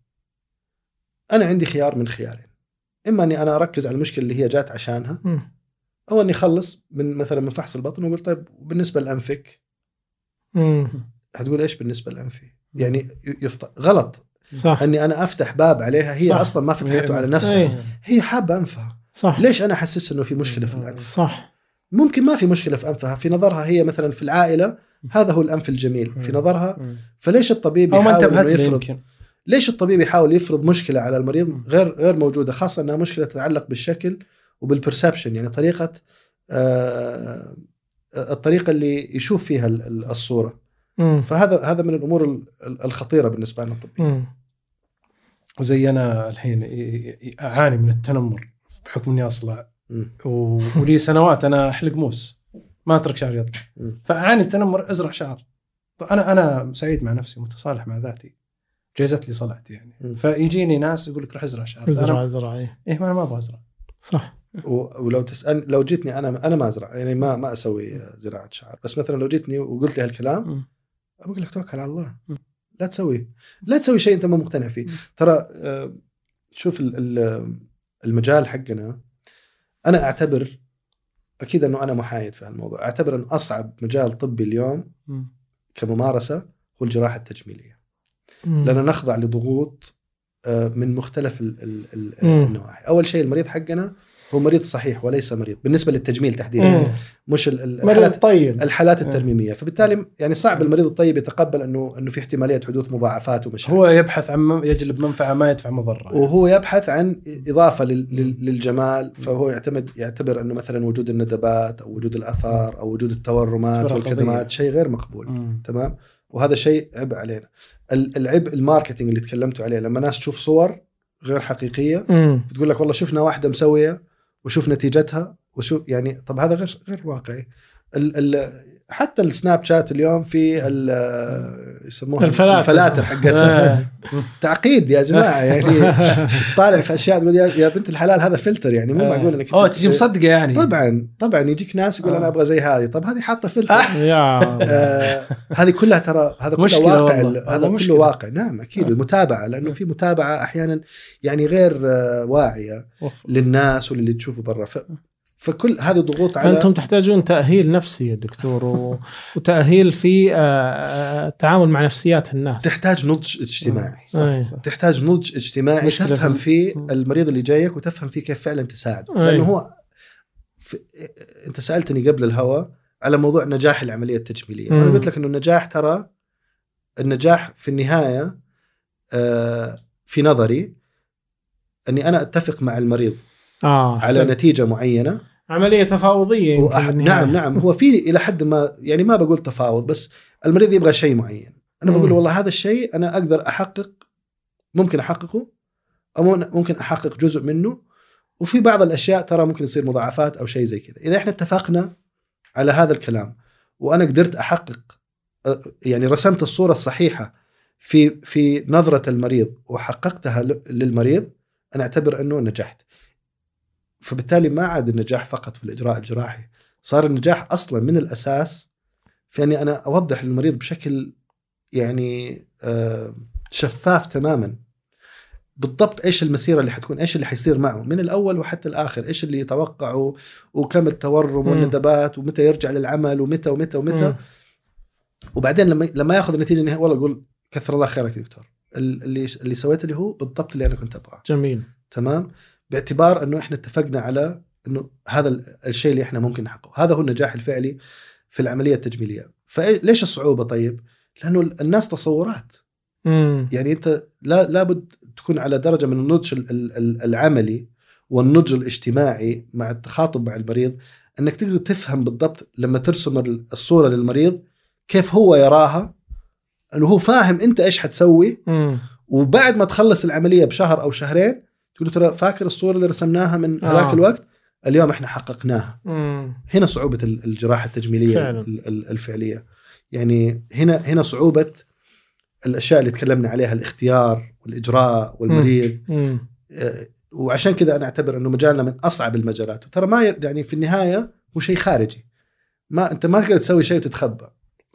أنا عندي خيار من خيارين إما إني أنا أركز على المشكلة اللي هي جات عشانها. أو إني أخلص من مثلا من فحص البطن وأقول طيب بالنسبة لأنفك. هتقول إيش بالنسبة لأنفي؟ يعني يفط... غلط. صح. إني أنا أفتح باب عليها هي صح. أصلا ما فتحته على نفسها. إيه. هي حابة أنفها. صح. ليش أنا أحسس إنه في مشكلة في الأنف؟ صح. ممكن ما في مشكلة في أنفها. في نظرها هي مثلا في العائلة هذا هو الأنف الجميل. في. نظرها. فليش الطبيب أو ما يحاول انتبهت إنه له يفرض؟ يمكن. ليش الطبيب يحاول يفرض مشكلة على المريض. غير غير موجودة؟ خاصة إنها مشكلة تتعلق بالشكل وبالبرسبشن يعني طريقة آه الطريقة اللي يشوف فيها ال- ال- الصورة. مم. فهذا هذا من الأمور ال- ال- الخطيرة بالنسبة لنا. الطبيه مم. زي أنا الحين أعاني من التنمر بحكم إني أصلع. ولي سنوات أنا أحلق موس. ما أترك شعري يطلع. فأعاني التنمر ازرع شعر. أنا أنا سعيد مع نفسي متصالح مع ذاتي. جايزت لي صلعتي يعني. فيجيني ناس يقول لك روح أزرع شعر. أزرع أزرع إيه. إيه ما أنا ما أبغى أزرع. صح. ولو تسأل لو جيتني أنا أنا ما أزرع. يعني ما ما أسوي زراعة شعر. بس مثلا لو جيتني وقلت لي هالكلام مم. أقول لك توكل على الله. لا تسوي لا تسوي شيء أنت ما مقتنع فيه. ترى آه، شوف ال- ال- المجال حقنا أنا أعتبر أكيد إنه أنا محايد في هالموضوع أعتبر إن أصعب مجال طبي اليوم مم. كممارسة هو الجراحة التجميلية. لأن نخضع لضغوط آه، من مختلف. النواحي أول شيء المريض حقنا هو مريض صحيح وليس مريض بالنسبة للتجميل تحديدا مم. مش ال- ال- مريض الحالات طيب الحالات مم. الترميمية فبالتالي يعني صعب المريض الطيب يتقبل انه إنه في احتمالية حدوث مضاعفات ومشاكل هو يبحث عن يجلب منفعة ما يدفع مضرة وهو يبحث عن إضافة لل- لل- للجمال فهو يعتمد يعتبر إنه مثلا وجود الندبات أو وجود الأثار أو وجود التورمات والكدمات. شيء غير مقبول مم. تمام وهذا شيء عبء علينا ال- العبء ال marketing اللي تكلمتوا عليه لما ناس تشوف صور غير حقيقية مم. بتقول لك والله شفنا واحدة مسوية وشوف نتيجتها وشوف يعني طب هذا غير غير واقعي. ال ال حتى السناب شات اليوم في يسموها الفلاتر. الفلاتر حقتها آه. تعقيد يا جماعة يعني طالع في أشياء تقول يا, يا بنت الحلال هذا فلتر يعني مو آه. معقول إنك أوه تجي مصدقه يعني طبعا طبعا يجيك ناس يقول آه. أنا أبغى زي هذه طب هذه حاطة فلتر يا آه هذه كلها ترى هذا كله واقع هذا كله مشكلة. واقع نعم أكيد آه. المتابعة لأنه في متابعة أحيانا يعني غير واعية. للناس وللي تشوفه برا. فكل هذه ضغوط على أنتم تحتاجون تأهيل نفسي يا دكتور و... [laughs] وتأهيل في آه، آه، التعامل مع نفسيات الناس تحتاج نضج اجتماعي صح، أي. صح. تحتاج نضج اجتماعي تفهم في- فيه. المريض اللي جايك وتفهم فيه كيف فعلا تساعده أي. لأنه هو في... أنت سألتني قبل الهواء على موضوع نجاح العملية التجميلية مم. أنا قلت لك إنه النجاح ترى النجاح في النهاية آه، في نظري أني أنا أتفق مع المريض آه على. نتيجة معينة. عملية تفاوضية وأح... بالنهاية. نعم نعم. هو في إلى حد ما يعني ما بقول تفاوض بس المريض يبغى شيء معين. أنا بقول والله هذا الشيء أنا أقدر أحقق ممكن أحققه أو مم- ممكن أحقق جزء منه. وفي بعض الأشياء ترى ممكن يصير مضاعفات أو شيء زي كذا. إذا إحنا اتفقنا على هذا الكلام وأنا قدرت أحقق يعني رسمت الصورة الصحيحة في في نظرة المريض وحققتها للمريض أنا أعتبر أنه نجحت. فبالتالي ما عاد النجاح فقط في الإجراء الجراحي صار النجاح أصلا من الأساس في أني أنا أوضح للمريض بشكل يعني آه، شفاف تماما. بالضبط إيش المسيرة اللي حتكون إيش اللي حيصير معه من الأول وحتى الآخر إيش اللي يتوقعه وكم التورم. والندبات ومتى يرجع للعمل ومتى ومتى ومتى. مم. وبعدين لما لما يأخذ النتيجه النهائيه والله يقول كثر الله خيرك يا دكتور. ال- اللي اللي سويته اللي هو بالضبط اللي أنا كنت أبغاه. جميل. تمام؟ باعتبار إنه إحنا اتفقنا على إنه هذا ال- الشيء اللي إحنا ممكن نحققه. هذا هو النجاح الفعلي في العملية التجميلية. فليش الصعوبة طيب؟ لأنه الناس تصورات. مم. يعني أنت لا لابد تكون على درجة من النضج ال- ال- ال- العملي والنضج الاجتماعي مع التخاطب مع المريض إنك تقدر تفهم بالضبط لما ترسم ال- الصورة للمريض كيف هو يراها إنه هو فاهم أنت إيش حتسوي. مم. وبعد ما تخلص العملية بشهر أو شهرين تقول له ترى فاكر الصورة اللي رسمناها من آه. هذاك الوقت؟ اليوم إحنا حققناها. مم. هنا صعوبة ال- الجراحة التجميلية فعلاً. ال- ال- الفعلية. يعني هنا هنا صعوبة الأشياء اللي تكلمنا عليها الاختيار والإجراء والمريض. مم. آه، وعشان كذا أنا أعتبر إنه مجالنا من أصعب المجالات. وترى ما يعني في النهاية هو شيء خارجي. ما أنت ما تقدر تسوي شيء وتتخبى.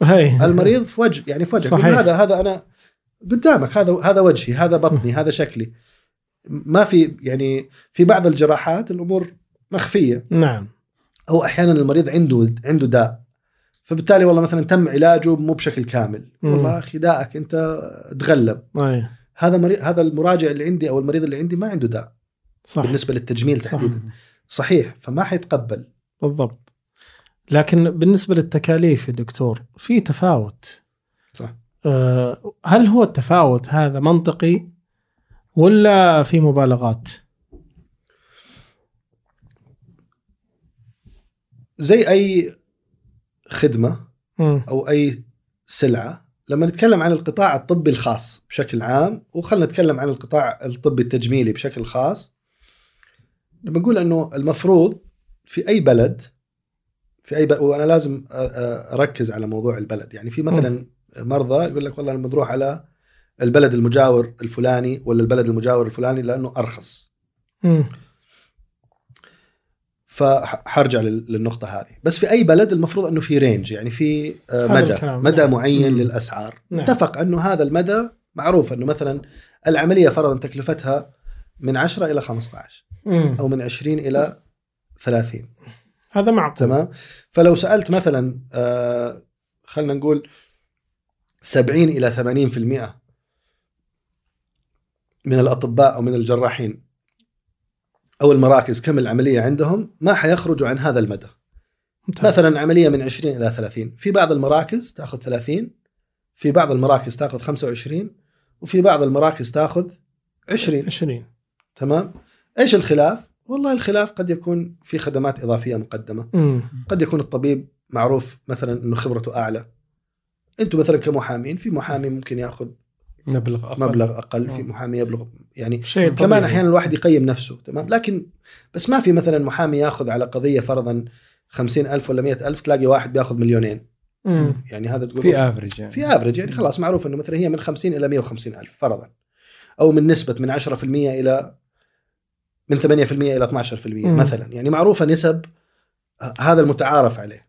هي المريض في وجه يعني في وجهك هذا هذا أنا قدامك هذا هذا وجهي هذا بطني هذا شكلي. ما في يعني في بعض الجراحات الأمور مخفية. نعم. أو أحيانا المريض عنده عنده داء. فبالتالي والله مثلا تم علاجه مو بشكل كامل. مم. والله أخي داءك أنت تغلب. أي. هذا مريض هذا المراجع اللي عندي أو المريض اللي عندي ما عنده داء. صح. بالنسبة للتجميل صح. تحديدا. صحيح. فما حيتقبل. بالضبط. لكن بالنسبة للتكاليف يا دكتور في تفاوت. صح. آه، هل هو التفاوت هذا منطقي؟ ولا في مبالغات؟ زي أي خدمة. أو أي سلعة لما نتكلم عن القطاع الطبي الخاص بشكل عام وخلنا نتكلم عن القطاع الطبي التجميلي بشكل خاص لما نقول إنه المفروض في أي بلد في أي بلد وأنا لازم أركز على موضوع البلد يعني في مثلا مرضى يقول لك والله لما نروح على البلد المجاور الفلاني ولا البلد المجاور الفلاني لأنه أرخص مم. فحرجع لل- للنقطة هذه بس في أي بلد المفروض أنه في رينج يعني في آه، مدى مدى نعم. معين مم. للأسعار نعم. اتفق أنه هذا المدى معروف أنه مثلا العملية فرضا تكلفتها من 10 إلى 15 مم. أو من 20 إلى 30 هذا معقول تمام فلو سألت مثلا آه، خلينا نقول 70 إلى 80% من الأطباء أو من الجراحين أو المراكز كم العملية عندهم ما حيخرجوا عن هذا المدى. ممتاز. مثلا عملية من 20 إلى 30 في بعض المراكز تأخذ 30 في بعض المراكز تأخذ 25 وفي بعض المراكز تأخذ 20 20 تمام؟ إيش الخلاف؟ والله الخلاف قد يكون في خدمات إضافية مقدمة. مم. قد يكون الطبيب معروف مثلا إنه خبرته أعلى. أنتم مثلا كمحامين في محامي ممكن يأخذ مبلغ أقل مبلغ أقل في آه. محامي يبلغ يعني شيء كمان طبيعي. أحيانا الواحد يقيم نفسه تمام لكن بس ما في مثلا محامي ياخذ على قضية فرضا خمسين ألف ولا مئة ألف تلاقي واحد بياخذ مليونين مم. يعني هذا تقول في افرج يعني في افرج يعني خلاص معروف إنه مثلا هي من 50 إلى 150 ألف فرضا أو من نسبة من 10% إلى من 8% إلى 12% مم. مثلا يعني معروفة نسب ه- هذا المتعارف عليه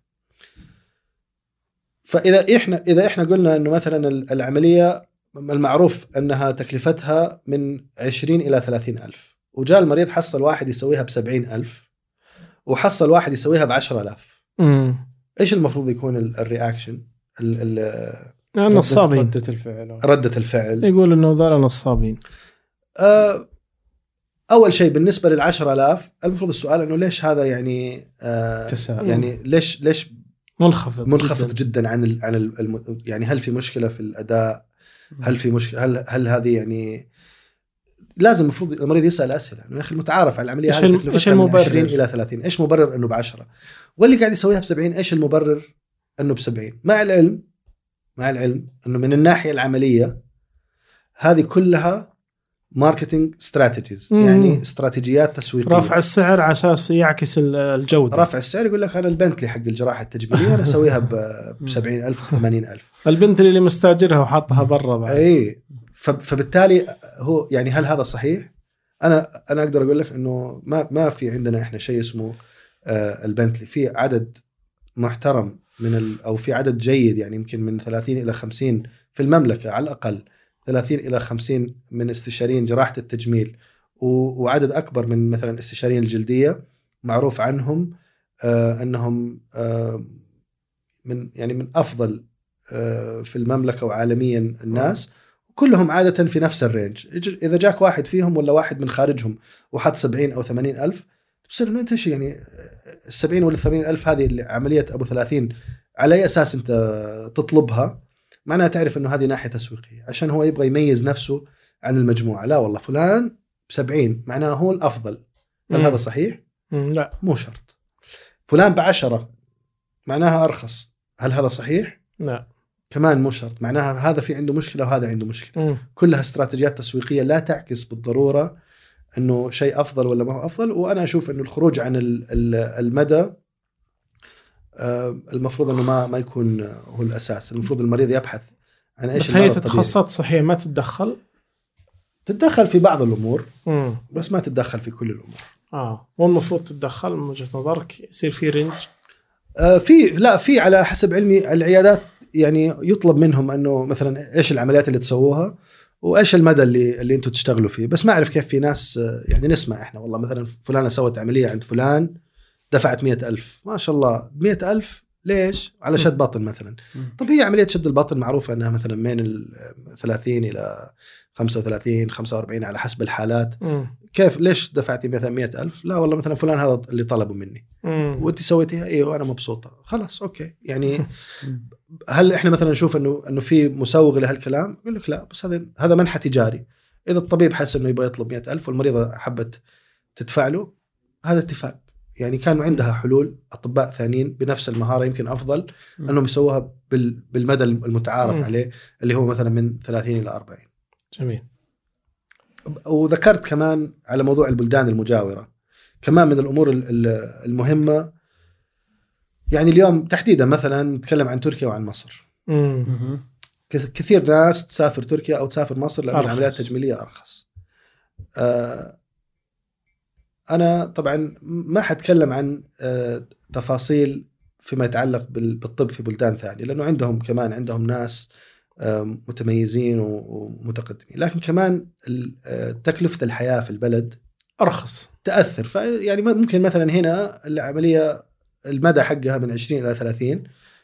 فإذا إحنا إذا إحنا قلنا إنه مثلا ال- العملية المعروف أنها تكلفتها من 20 إلى 30 ألف وجاء المريض حصل واحد يسويها ب 70 ألف وحصل واحد يسويها ب 10000 مم. إيش المفروض يكون ال- الرياكشن ال- ال- لأن نصابين ردة الفعل ردة الفعل يقول إنه ذولا نصابين آه، أول شيء بالنسبة لل 10000 المفروض السؤال إنه ليش هذا يعني آه تساؤل. يعني ليش ليش منخفض منخفض جداً. جدا عن ال عن ال الم- يعني هل في مشكلة في الأداء؟ هل في مشكلة؟ هل هل هذه يعني لازم المفروض المريض يسأل أسئلة. انه يا أخي المتعارف على العملية هذه الم- تكلفتها إيش من المبرر؟ 20 إلى 30 إيش مبرر؟ إنه ب 10 واللي قاعد يسويها ب 70 إيش المبرر؟ إنه ب 70 مع العلم مع العلم إنه من الناحية العملية هذه كلها ماركتينج استراتيجيز. يعني استراتيجيات تسويقية. رفع السعر على أساس يعكس ال- الجودة. رفع السعر يقول لك أنا البنتلي حق الجراحة التجميلية أنا أسويها ب 70000 و 80000 البنت اللي مستاجرها وحاطها برا بعد. اي فبالتالي هو يعني هل هذا صحيح؟ أنا أنا أقدر أقول لك إنه ما ما في عندنا إحنا شيء اسمه آه البنتلي في عدد محترم من أو في عدد جيد يعني يمكن من 30 إلى 50 في المملكة على الأقل. 30 إلى 50 من استشاريين جراحة التجميل وعدد أكبر من مثلا استشاريين الجلدية معروف عنهم آه أنهم آه من يعني من أفضل آه في المملكة وعالميا الناس كلهم عادة في نفس الرينج. إذا جاك واحد فيهم ولا واحد من خارجهم وحط 70 أو 80 ألف تصير إنه أنت إيش يعني ال 70 ولا 80 ألف هذه اللي عملية أبو 30 على أي أساس أنت تطلبها معناها تعرف إنه هذه ناحية تسويقية عشان هو يبغى يميز نفسه عن المجموعة. لا والله فلان ب 70 معناها هو الأفضل. هل مم. هذا صحيح؟ مم، لا. مو شرط. فلان بعشرة معناها أرخص. هل هذا صحيح؟ لا. كمان مو شرط. معناها هذا في عنده مشكلة وهذا عنده مشكلة. مم. كلها استراتيجيات تسويقية لا تعكس بالضرورة إنه شيء أفضل ولا ما هو أفضل. وأنا أشوف إنه الخروج عن ال- ال- المدى المفروض إنه ما ما يكون هو الأساس. المفروض المريض يبحث عن إيش بس هي. تخصصات صحيه ما تتدخل؟ تتدخل في بعض الأمور مم. بس ما تتدخل في كل الأمور. آه. مو المفروض تتدخل من وجهة نظرك؟ يصير في رينج؟ آه، في لا في على حسب علمي العيادات يعني يطلب منهم إنه مثلا إيش العمليات اللي تسووها وإيش المدى اللي اللي أنتم تشتغلوا فيه. بس ما أعرف كيف في ناس آه، يعني نسمع إحنا والله مثلا فلانة سوت عملية عند فلان دفعت مئة ألف. ما شاء الله. مئة ألف ليش؟ على شد بطن مثلا. طب هي عملية شد البطن معروفة إنها مثلا من ال 30 إلى 35 45 على حسب الحالات. كيف؟ ليش دفعتي مثلا 100000 لا والله مثلا فلان هذا اللي طلبه مني. وإنت سويتيها؟ إيوه أنا مبسوطة. خلاص أوكي. يعني [laughs] هل إحنا مثلا نشوف انه إنه في مسوغ لهالكلام؟ يقول لك لا بس هذا هذا منحى تجاري. إذا الطبيب حس إنه يبغى يطلب 100000 والمريضة حبت تدفع له هذا اتفاق. يعني كان عندها حلول أطباء ثانيين بنفس المهارة يمكن أفضل مم. إنهم يسووها بال- بالمدى المتعارف مم. عليه اللي هو مثلا من 30 إلى 40 جميل وذكرت كمان على موضوع البلدان المجاورة كمان من الأمور ال- ال- المهمة يعني اليوم تحديدا مثلا نتكلم عن تركيا وعن مصر مم. كث- كثير ناس تسافر تركيا أو تسافر مصر لأن. العمليات التجميلية أرخص آه أنا طبعا ما حتكلم عن آه تفاصيل فيما يتعلق بال- بالطب في بلدان ثانية لأنه عندهم كمان عندهم ناس آه متميزين ومتقدمين. لكن كمان آه، تكلفة الحياة في البلد أرخص تأثر. فيعني ممكن مثلا هنا العملية المدى حقها من 20 إلى 30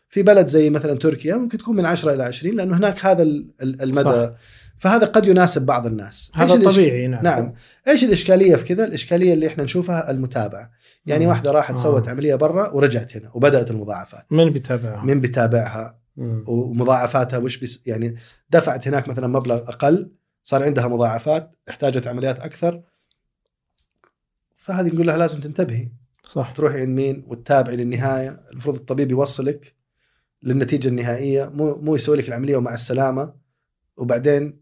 في بلد زي مثلا تركيا ممكن تكون من 10 إلى 20 لأنه هناك هذا ال- ال- المدى. صح. فهذا قد يناسب بعض الناس. هذا طبيعي نعم نعم. إيش الإشكالية في كذا؟ الإشكالية اللي إحنا نشوفها المتابعة. يعني مم. واحدة راحت آه. سوت عملية برا ورجعت هنا وبدأت المضاعفات. من بيتابعها؟ مين بيتابعها. ومضاعفاتها وش بيس يعني دفعت هناك مثلا مبلغ أقل صار عندها مضاعفات احتاجت عمليات أكثر. فهذه نقول لها لازم تنتبهي. صح. تروحي عند مين وتتابعي للنهاية. المفروض الطبيب يوصلك للنتيجة النهائية. مو مو يسوي لك العملية ومع السلامة. وبعدين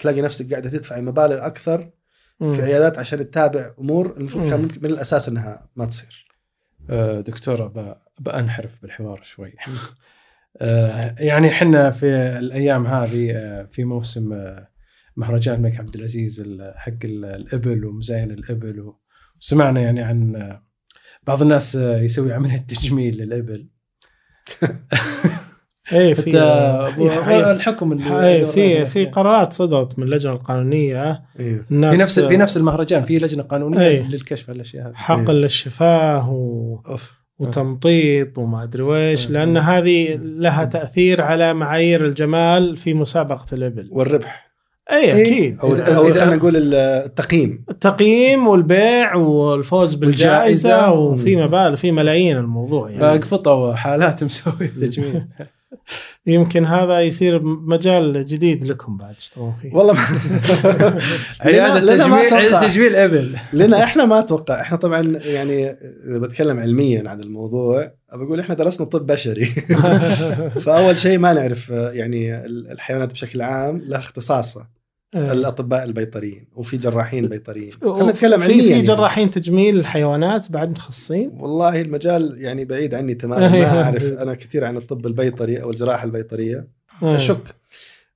تلاقي نفسك قاعدة تدفعي مبالغ أكثر. في عيادات عشان تتابع أمور المفروض كان من الأساس إنها ما تصير. آه، دكتورة ب- بأنحرف بالحوار شوي. [laughs] آه، يعني إحنا في الأيام هذه آه، في موسم مهرجان الملك عبد العزيز ال- حق ال- الإبل ومزاين الإبل و- وسمعنا يعني عن بعض الناس يسوي عملية تجميل للإبل. [laughs] إيه حتى في في حي- الحكم اللي في في قرارات صدرت من اللجنة القانونية. أيوه الناس في نفس في نفس المهرجان في لجنة قانونية إيه. للكشف عن الأشياء هذه. حقن للشفاه و... وتمطيط وما أدري ويش آه. لأن هذه لها تأثير على معايير الجمال في مسابقة الإبل. والربح. اي أكيد. أو أو خلينا نقول التقييم. التقييم والبيع والفوز بالجائزة. وفي مبالغ في ملايين الموضوع يعني. فقفطوا حالات مسوية تجميل. [laughs] يمكن هذا يصير مجال جديد لكم بعد تشتغلون فيه؟ والله ما عياده تجميل عياده. تجميل ابل لنا إحنا ما أتوقع. إحنا طبعا يعني إذا بتكلم علميا عن الموضوع بقول إحنا درسنا طب بشري. [laughs] فأول شيء ما نعرف يعني الحيوانات بشكل عام لها اختصاصها. الأطباء البيطريين وفي جراحين بيطريين. خلينا نتكلم في علميا في يعني. جراحين تجميل الحيوانات بعد متخصصين والله المجال يعني بعيد عني تماما [laughs] ما أعرف أنا كثير عن الطب البيطري أو الجراحة البيطرية. اشك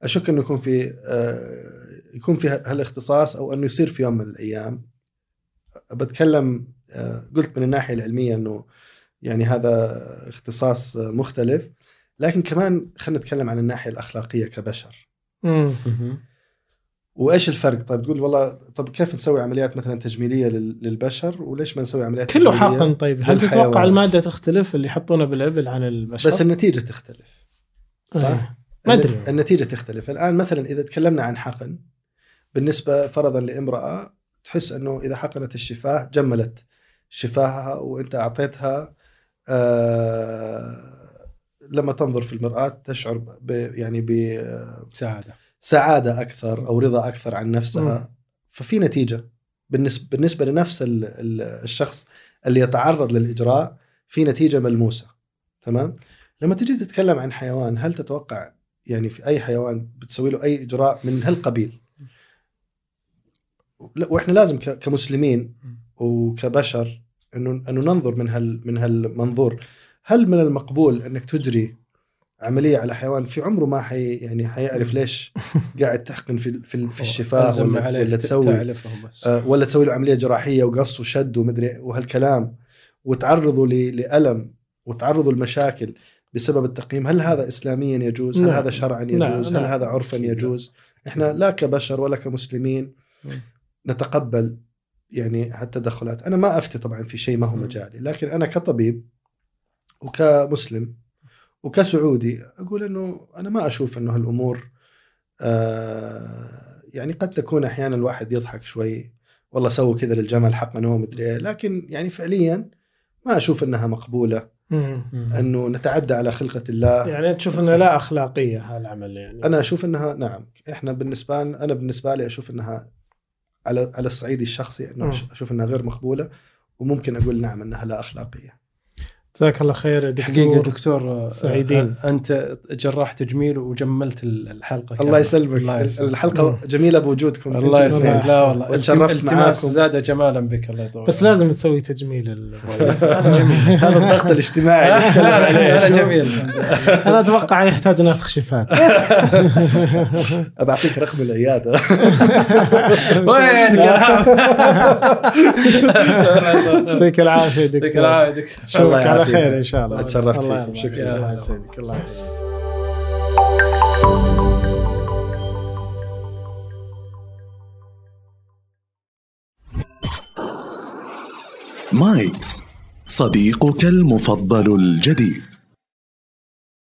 أشك إنه يكون في آه، يكون في هالاختصاص أو إنه يصير في يوم من الأيام. بتكلم آه، قلت من الناحية العلمية إنه يعني هذا اختصاص آه، مختلف لكن كمان خلينا نتكلم عن الناحية الأخلاقية كبشر. مم. وإيش الفرق؟ طيب تقول والله طب كيف نسوي عمليات مثلا تجميلية لل- للبشر؟ وليش ما نسوي عمليات كله حقن طيب. هل تتوقع؟ المادة تختلف اللي يحطونها بالإبل عن البشر؟ بس النتيجة تختلف صح؟ إيه. ما أدري. النت- النتيجة تختلف. الآن مثلا إذا تكلمنا عن حقن بالنسبة فرضا لامرأة تحس إنه إذا حقنت الشفاه جملت شفاهها وأنت أعطيتها آه لما تنظر في المرأة تشعر ب يعني سعادة أكثر أو رضا أكثر عن نفسها مم. ففي نتيجة. بالنسبة بالنسبة لنفس ال- ال- الشخص اللي يتعرض للإجراء في نتيجة ملموسة. تمام؟ لما تجي تتكلم عن حيوان هل تتوقع يعني في أي حيوان بتسوي له أي إجراء من هالقبيل؟ وإحنا لازم كمسلمين وكبشر انه إنه ننظر من هال من هالمنظور. هل من المقبول أنك تجري عملية على حيوان في عمره ما حي يعني حيعرف ليش [laughs] قاعد تحقن في في, في الشفاه ألزم ولا, ولا تسوي آه، ولا تسوي له عملية جراحية وقص وشد ومدري وهالكلام وتعرضه لألم وتعرضه لمشاكل بسبب التقييم هل هذا اسلاميا يجوز هل نعم. هذا شرعا نعم، يجوز هل نعم. هذا عرفا لا. يجوز إحنا لا كبشر ولا كمسلمين. نتقبل يعني هالتدخلات أنا ما أفتي طبعا في شيء ما هو. مجالي لكن أنا كطبيب وكمسلم وكسعودي أقول إنه أنا ما أشوف إنه هالأمور آه يعني قد تكون أحيانا الواحد يضحك شوي والله سووا كذا للجمل حقا هو مدري إيه لكن يعني فعليا ما أشوف إنها مقبولة. إنه نتعدى على خلقة الله. يعني تشوف انه لا أخلاقية هالعمل يعني. أنا أشوف إنها نعم إحنا بالنسبة أنا بالنسبة لي أشوف إنها على على الصعيد الشخصي إنه أشوف إنها غير مقبولة وممكن أقول نعم إنها لا أخلاقية. جزاك الله خير يا دكتور. حقيقة دكتور سعيدين. أنت جراح تجميل وجملت ال- الحلقة الله. يسلمك. الحلقة جميلة بوجودكم. الله. يسلمك. لا والله التماس معاكم. زاد جمالا بك الله يطول بس لازم تسوي تجميل الرئيس [laughs] [laughs] هذا الضغط الاجتماعي. شوف، جميل. أنا أتوقع يحتاج نفخ شفات [laughs] ابعطيك رقم العيادة. وين؟ يعطيك العافية يعطيك دكتور. العافيه دكتور على. خير إن شاء الله أتشرفت الله فيكم. يرضى شكراً. عليك. الله يسعدك الله يحييك مايكس صديقك المفضل الجديد